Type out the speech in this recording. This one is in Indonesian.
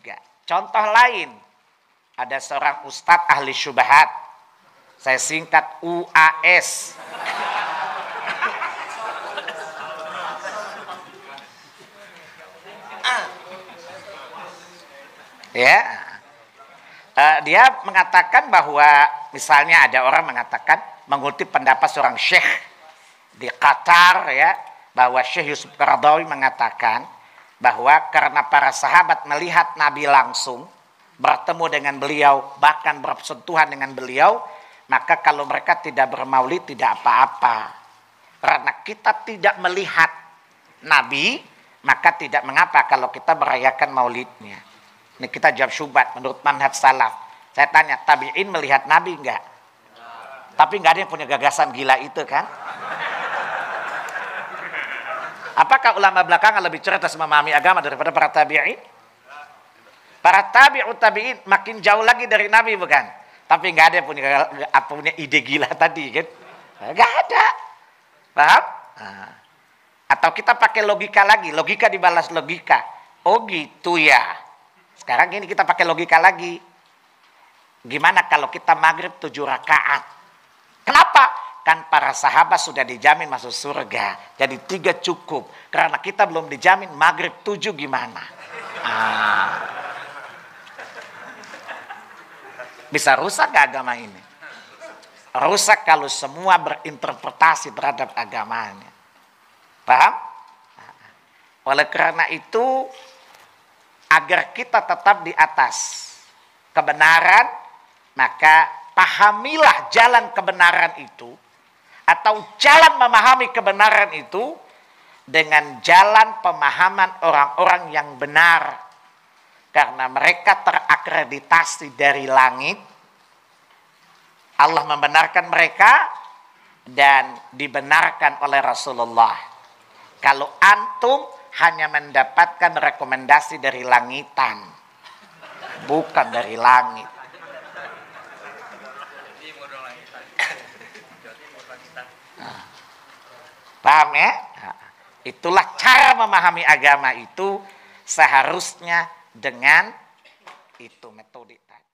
Enggak. Contoh lain, ada seorang ustadz ahli syubhat. Saya singkat UAS. ya, uh, dia mengatakan bahwa misalnya ada orang mengatakan mengutip pendapat seorang syekh di Qatar ya bahwa Syekh Yusuf Qaradawi mengatakan bahwa karena para sahabat melihat Nabi langsung bertemu dengan beliau bahkan bersentuhan dengan beliau maka kalau mereka tidak bermaulid tidak apa-apa. Karena kita tidak melihat Nabi maka tidak mengapa kalau kita merayakan maulidnya. Ini kita jawab syubhat menurut manhaj salaf. Saya tanya tabi'in melihat Nabi enggak? Tapi enggak ada yang punya gagasan gila itu kan Apakah ulama belakangan lebih cerdas memahami agama daripada para tabi'in? Para tabi'ut tabi'in makin jauh lagi dari Nabi bukan? Tapi nggak ada punya, punya ide gila tadi kan? Nggak ada. Paham? Nah. Atau kita pakai logika lagi, logika dibalas logika. Oh gitu ya. Sekarang ini kita pakai logika lagi. Gimana kalau kita maghrib tujuh rakaat? Para sahabat sudah dijamin masuk surga. Jadi tiga cukup. Karena kita belum dijamin maghrib tujuh gimana. Ah. Bisa rusak gak agama ini? Rusak kalau semua berinterpretasi terhadap agamanya. Paham? Oleh karena itu, agar kita tetap di atas kebenaran, maka pahamilah jalan kebenaran itu atau jalan memahami kebenaran itu dengan jalan pemahaman orang-orang yang benar. Karena mereka terakreditasi dari langit Allah membenarkan mereka dan dibenarkan oleh Rasulullah. Kalau antum hanya mendapatkan rekomendasi dari langitan bukan dari langit Paham ya? Itulah cara memahami agama itu seharusnya dengan itu metode tadi.